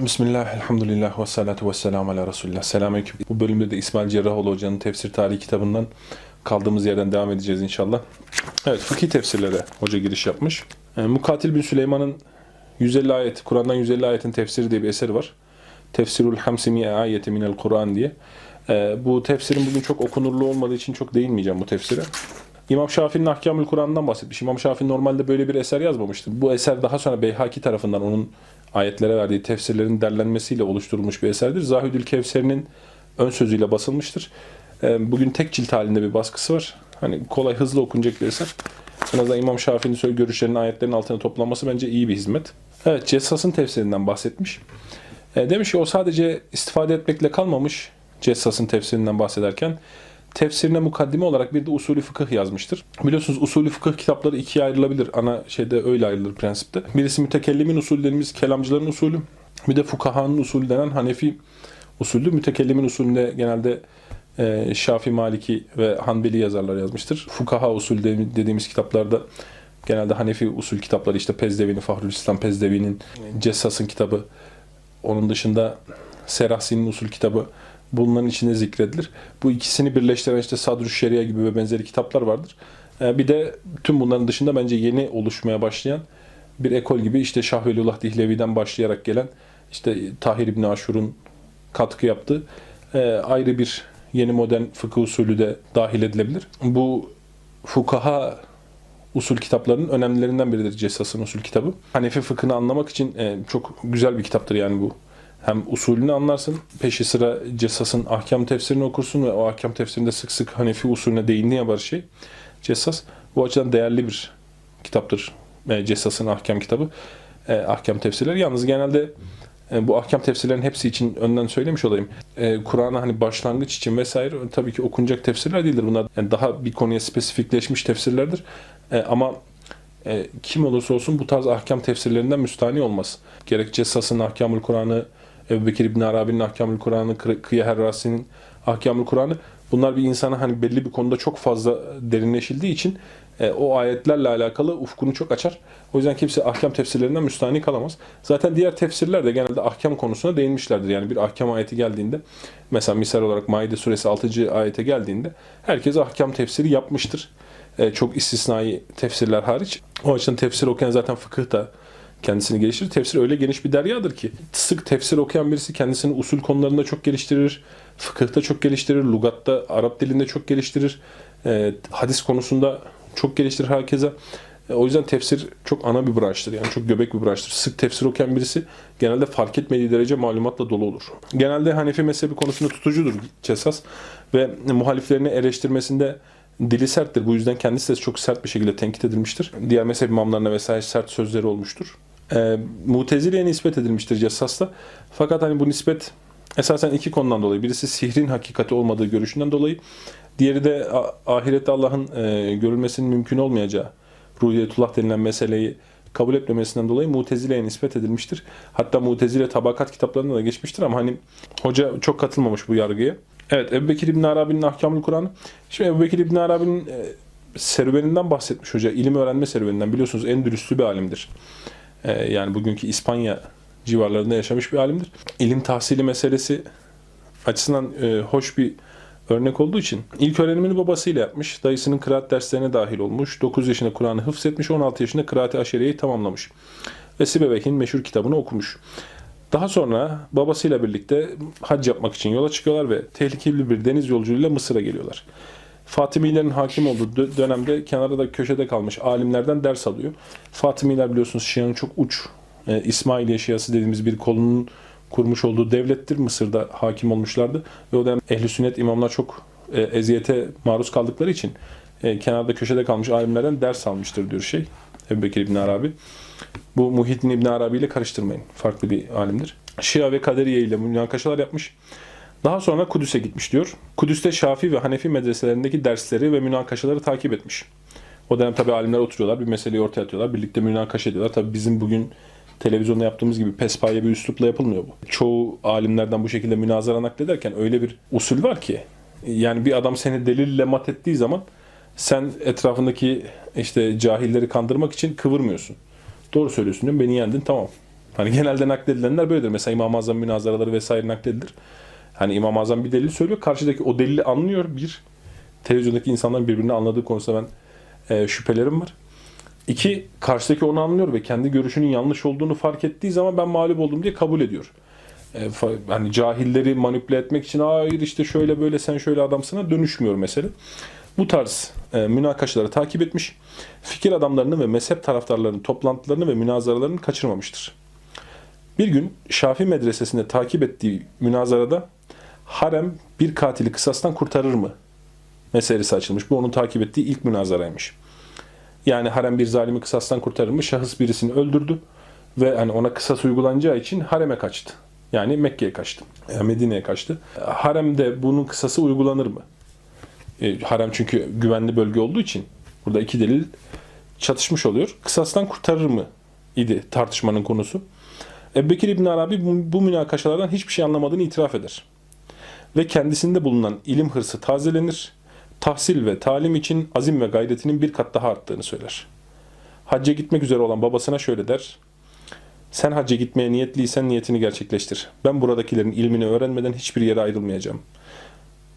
Bismillah, elhamdülillah ve salatu ve selamu ala Resulullah. Selamünaleyküm. Bu bölümde de İsmail Cerrahoğlu Hoca'nın tefsir tarihi kitabından kaldığımız yerden devam edeceğiz inşallah. Evet, fıkhi tefsirlere hoca giriş yapmış. E, Mukatil bin Süleyman'ın 150 ayet, Kur'an'dan 150 ayetin tefsiri diye bir eseri var. Tefsirul Hamsimiye ayeti minel Kur'an diye. E, bu tefsirin bugün çok okunurlu olmadığı için çok değinmeyeceğim bu tefsire. İmam Şafii'nin Ahkamül Kur'an'dan bahsetmiş. İmam Şafii normalde böyle bir eser yazmamıştı. Bu eser daha sonra Beyhaki tarafından onun ayetlere verdiği tefsirlerin derlenmesiyle oluşturulmuş bir eserdir. Zahidül Kevser'in ön sözüyle basılmıştır. Ee, Bugün tek cilt halinde bir baskısı var. Hani kolay hızlı okunacak bir eser. En azından İmam Şafii'nin söyle görüşlerinin ayetlerin altına toplanması bence iyi bir hizmet. Evet Cessas'ın tefsirinden bahsetmiş. E, demiş ki o sadece istifade etmekle kalmamış Cessas'ın tefsirinden bahsederken tefsirine mukaddime olarak bir de usulü fıkıh yazmıştır. Biliyorsunuz usulü fıkıh kitapları ikiye ayrılabilir. Ana şeyde öyle ayrılır prensipte. Birisi mütekellimin usulü dediğimiz kelamcıların usulü. Bir de fukahanın usulü denen Hanefi usuldü. Mütekellimin usulünde genelde e, Şafi, Maliki ve Hanbeli yazarlar yazmıştır. Fukaha usul dediğimiz kitaplarda genelde Hanefi usul kitapları işte Pezdevi'nin, Fahrülislam Pezdevi'nin, Cessas'ın kitabı, onun dışında Serahsi'nin usul kitabı bunların içinde zikredilir. Bu ikisini birleştiren işte Sadrü Şeria gibi ve benzeri kitaplar vardır. Ee, Bir de tüm bunların dışında bence yeni oluşmaya başlayan bir ekol gibi işte Şah Veliullah Dihlevi'den başlayarak gelen işte Tahir İbni Aşur'un katkı yaptığı e, ayrı bir yeni modern fıkıh usulü de dahil edilebilir. Bu fukaha usul kitaplarının önemlilerinden biridir Cessas'ın usul kitabı. Hanefi fıkhını anlamak için e, çok güzel bir kitaptır yani bu. Hem usulünü anlarsın, peşi sıra Cessas'ın ahkam tefsirini okursun ve o ahkam tefsirinde sık sık Hanefi usulüne değindiği yapar şey. Cessas bu açıdan değerli bir kitaptır. E, Cessas'ın ahkam kitabı. E, ahkam tefsirleri. Yalnız genelde e, bu ahkam tefsirlerin hepsi için önden söylemiş olayım. E, Kur'an'a hani başlangıç için vesaire tabii ki okunacak tefsirler değildir. Bunlar yani daha bir konuya spesifikleşmiş tefsirlerdir. E, ama e, kim olursa olsun bu tarz ahkam tefsirlerinden müstahni olmaz. Gerek Cessas'ın Ahkamül Kur'an'ı, Ebu Bekir İbni Arabi'nin Ahkamül Kur'an'ı, Kı- Kıya Herrasi'nin Ahkamül Kur'an'ı bunlar bir insana hani belli bir konuda çok fazla derinleşildiği için e, o ayetlerle alakalı ufkunu çok açar. O yüzden kimse ahkam tefsirlerinden müstahni kalamaz. Zaten diğer tefsirler de genelde ahkam konusuna değinmişlerdir. Yani bir ahkam ayeti geldiğinde mesela misal olarak Maide suresi 6. ayete geldiğinde herkes ahkam tefsiri yapmıştır. E, çok istisnai tefsirler hariç. O açıdan tefsir okuyan zaten fıkıh da kendisini geliştirir. Tefsir öyle geniş bir deryadır ki sık tefsir okuyan birisi kendisini usul konularında çok geliştirir. Fıkıhta çok geliştirir. Lugatta, Arap dilinde çok geliştirir. E, hadis konusunda çok geliştirir herkese. E, o yüzden tefsir çok ana bir branştır. Yani çok göbek bir branştır. Sık tefsir okuyan birisi genelde fark etmediği derece malumatla dolu olur. Genelde Hanefi mezhebi konusunda tutucudur Cessas ve muhaliflerini eleştirmesinde dili serttir. Bu yüzden kendisi de çok sert bir şekilde tenkit edilmiştir. Diğer mezhep imamlarına vesaire sert sözleri olmuştur. E, Mutezile'ye nispet edilmiştir Cessas'ta. Fakat hani bu nispet esasen iki konudan dolayı. Birisi sihrin hakikati olmadığı görüşünden dolayı. Diğeri de ahirette Allah'ın e, görülmesinin mümkün olmayacağı ruhiyetullah denilen meseleyi kabul etmemesinden dolayı Mutezile'ye nispet edilmiştir. Hatta Mutezile tabakat kitaplarında da geçmiştir ama hani hoca çok katılmamış bu yargıya. Evet Ebu Bekir İbn Arabi'nin Ahkamül Kur'an'ı. Şimdi Ebu Bekir İbn Arabi'nin e, serüveninden bahsetmiş hoca. İlim öğrenme serüveninden. Biliyorsunuz Endülüslü bir alimdir. E, yani bugünkü İspanya civarlarında yaşamış bir alimdir. İlim tahsili meselesi açısından e, hoş bir örnek olduğu için ilk öğrenimini babasıyla yapmış. Dayısının kıraat derslerine dahil olmuş. 9 yaşında Kur'an'ı hıfzetmiş. 16 yaşında Kıraat-ı Aşeriye'yi tamamlamış. Ve Sibevek'in meşhur kitabını okumuş. Daha sonra babasıyla birlikte hac yapmak için yola çıkıyorlar ve tehlikeli bir deniz yolculuğuyla Mısır'a geliyorlar. Fatimilerin hakim olduğu dö- dönemde kenarda da köşede kalmış alimlerden ders alıyor. Fatimiler biliyorsunuz Şia'nın çok uç e, İsmailiye Şiası dediğimiz bir kolunun kurmuş olduğu devlettir. Mısır'da hakim olmuşlardı. Ve o dönem ehli sünnet imamlar çok e, eziyete maruz kaldıkları için e, kenarda köşede kalmış alimlerden ders almıştır diyor şey. Ebu Bekir İbn Arabi. Bu Muhyiddin İbn Arabi ile karıştırmayın. Farklı bir alimdir. Şia ve Kaderiye ile münakaşalar yapmış. Daha sonra Kudüs'e gitmiş diyor. Kudüs'te Şafi ve Hanefi medreselerindeki dersleri ve münakaşaları takip etmiş. O dönem tabi alimler oturuyorlar, bir meseleyi ortaya atıyorlar, birlikte münakaşa ediyorlar. Tabi bizim bugün televizyonda yaptığımız gibi pespaye bir üslupla yapılmıyor bu. Çoğu alimlerden bu şekilde münazara naklederken öyle bir usul var ki yani bir adam seni delille mat ettiği zaman sen etrafındaki işte cahilleri kandırmak için kıvırmıyorsun. Doğru söylüyorsun diyorum, beni yendin tamam. Hani genelde nakledilenler böyledir. Mesela İmam-ı Azam münazaraları vesaire nakledilir. Hani İmam-ı Azam bir delil söylüyor. Karşıdaki o delili anlıyor. Bir, televizyondaki insanların birbirini anladığı konusunda ben e, şüphelerim var. İki, karşıdaki onu anlıyor ve kendi görüşünün yanlış olduğunu fark ettiği zaman ben mağlup oldum diye kabul ediyor. E, hani cahilleri manipüle etmek için hayır işte şöyle böyle sen şöyle adamsına dönüşmüyor mesele. Bu tarz e, münakaşaları takip etmiş, fikir adamlarını ve mezhep taraftarlarının toplantılarını ve münazaralarını kaçırmamıştır. Bir gün Şafii medresesinde takip ettiği münazarada harem bir katili kısastan kurtarır mı meselesi açılmış. Bu onun takip ettiği ilk münazaraymış. Yani harem bir zalimi kısastan kurtarır mı? Şahıs birisini öldürdü ve hani ona kısas uygulanacağı için hareme kaçtı. Yani Mekke'ye kaçtı. Yani Medine'ye kaçtı. Haremde bunun kısası uygulanır mı? E, harem çünkü güvenli bölge olduğu için burada iki delil çatışmış oluyor. Kısastan kurtarır mı idi tartışmanın konusu. Ebubekir İbn Arabi bu, bu münakaşalardan hiçbir şey anlamadığını itiraf eder. Ve kendisinde bulunan ilim hırsı tazelenir. Tahsil ve talim için azim ve gayretinin bir kat daha arttığını söyler. Hacca gitmek üzere olan babasına şöyle der. Sen hacca gitmeye niyetliysen niyetini gerçekleştir. Ben buradakilerin ilmini öğrenmeden hiçbir yere ayrılmayacağım.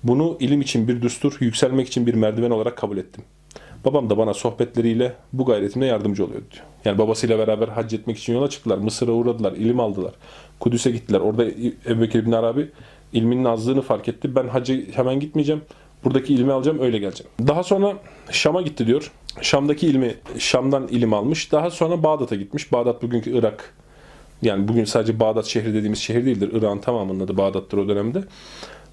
Bunu ilim için bir düstur, yükselmek için bir merdiven olarak kabul ettim. Babam da bana sohbetleriyle bu gayretimde yardımcı oluyordu diyor. Yani babasıyla beraber hac etmek için yola çıktılar. Mısır'a uğradılar, ilim aldılar. Kudüs'e gittiler. Orada Ebu Bekir bin Arabi ilminin azlığını fark etti. Ben hacca hemen gitmeyeceğim. Buradaki ilmi alacağım, öyle geleceğim. Daha sonra Şam'a gitti diyor. Şam'daki ilmi, Şam'dan ilim almış. Daha sonra Bağdat'a gitmiş. Bağdat bugünkü Irak. Yani bugün sadece Bağdat şehri dediğimiz şehir değildir. Irak'ın tamamının adı Bağdat'tır o dönemde.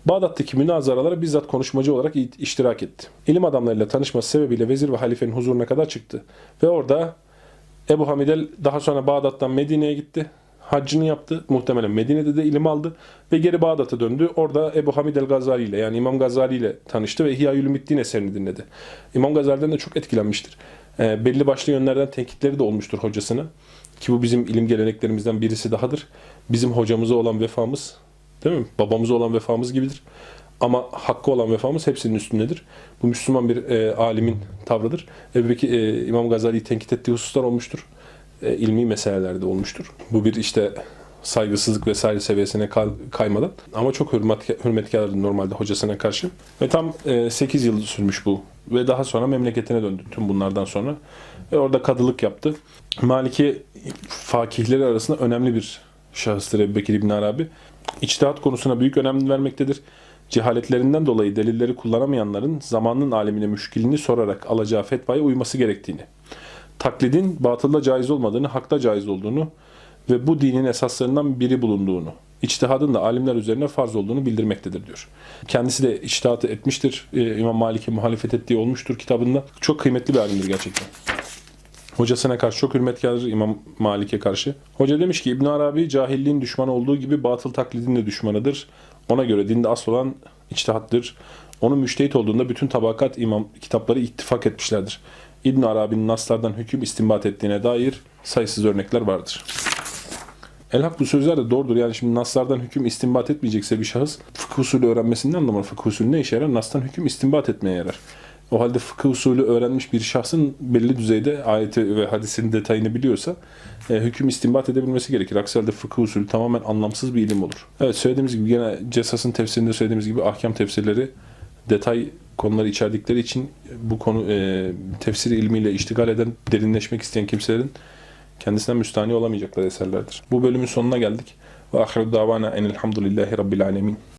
Bağdat'taki münazaralara bizzat konuşmacı olarak iştirak etti. İlim adamlarıyla tanışması sebebiyle vezir ve halifenin huzuruna kadar çıktı. Ve orada Ebu Hamidel daha sonra Bağdat'tan Medine'ye gitti. Haccını yaptı. Muhtemelen Medine'de de ilim aldı. Ve geri Bağdat'a döndü. Orada Ebu Hamid el-Gazali ile yani İmam Gazali ile tanıştı ve İhya Ulumuddin eserini dinledi. İmam Gazali'den de çok etkilenmiştir. Ee, belli başlı yönlerden tenkitleri de olmuştur hocasına. Ki bu bizim ilim geleneklerimizden birisi dahadır. Bizim hocamıza olan vefamız, değil mi? Babamıza olan vefamız gibidir. Ama hakkı olan vefamız hepsinin üstündedir. Bu Müslüman bir e, alimin tavrıdır. Ebu Bekir, e, İmam Gazali'yi tenkit ettiği hususlar olmuştur. E, ilmi meselelerde olmuştur. Bu bir işte saygısızlık vesaire seviyesine kay- kaymadan. Ama çok hürmet, hürmetkardı normalde hocasına karşı. Ve tam e, 8 yıl sürmüş bu. Ve daha sonra memleketine döndü tüm bunlardan sonra. Ve orada kadılık yaptı. Maliki fakihleri arasında önemli bir şahıstır Ebu Bekir İbn Arabi. İçtihat konusuna büyük önem vermektedir. Cehaletlerinden dolayı delilleri kullanamayanların zamanın alemine müşkilini sorarak alacağı fetvaya uyması gerektiğini, taklidin batılda caiz olmadığını, hakta caiz olduğunu ve bu dinin esaslarından biri bulunduğunu, içtihadın da alimler üzerine farz olduğunu bildirmektedir diyor. Kendisi de içtihatı etmiştir. Ee, İmam Malik'e muhalefet ettiği olmuştur kitabında. Çok kıymetli bir alimdir gerçekten. Hocasına karşı çok hürmetkardır İmam Malik'e karşı. Hoca demiş ki İbn Arabi cahilliğin düşmanı olduğu gibi batıl taklidin de düşmanıdır. Ona göre dinde asıl olan içtihattır. Onun müştehit olduğunda bütün tabakat imam kitapları ittifak etmişlerdir. İbn Arabi'nin naslardan hüküm istinbat ettiğine dair sayısız örnekler vardır. Elhak bu sözler de doğrudur. Yani şimdi naslardan hüküm istinbat etmeyecekse bir şahıs fıkıh usulü öğrenmesinden anlamalı. Fıkıh usulü ne işe yarar? Nastan hüküm istinbat etmeye yarar. O halde fıkıh usulü öğrenmiş bir şahsın belli düzeyde ayeti ve hadisin detayını biliyorsa e, hüküm istinbat edebilmesi gerekir. Aksi halde fıkıh usulü tamamen anlamsız bir ilim olur. Evet söylediğimiz gibi gene Cesas'ın tefsirinde söylediğimiz gibi ahkam tefsirleri detay konuları içerdikleri için bu konu e, tefsir ilmiyle iştigal eden, derinleşmek isteyen kimselerin kendisinden müstahni olamayacakları eserlerdir. Bu bölümün sonuna geldik. Ve ahiru davana enelhamdülillahi rabbil alemin.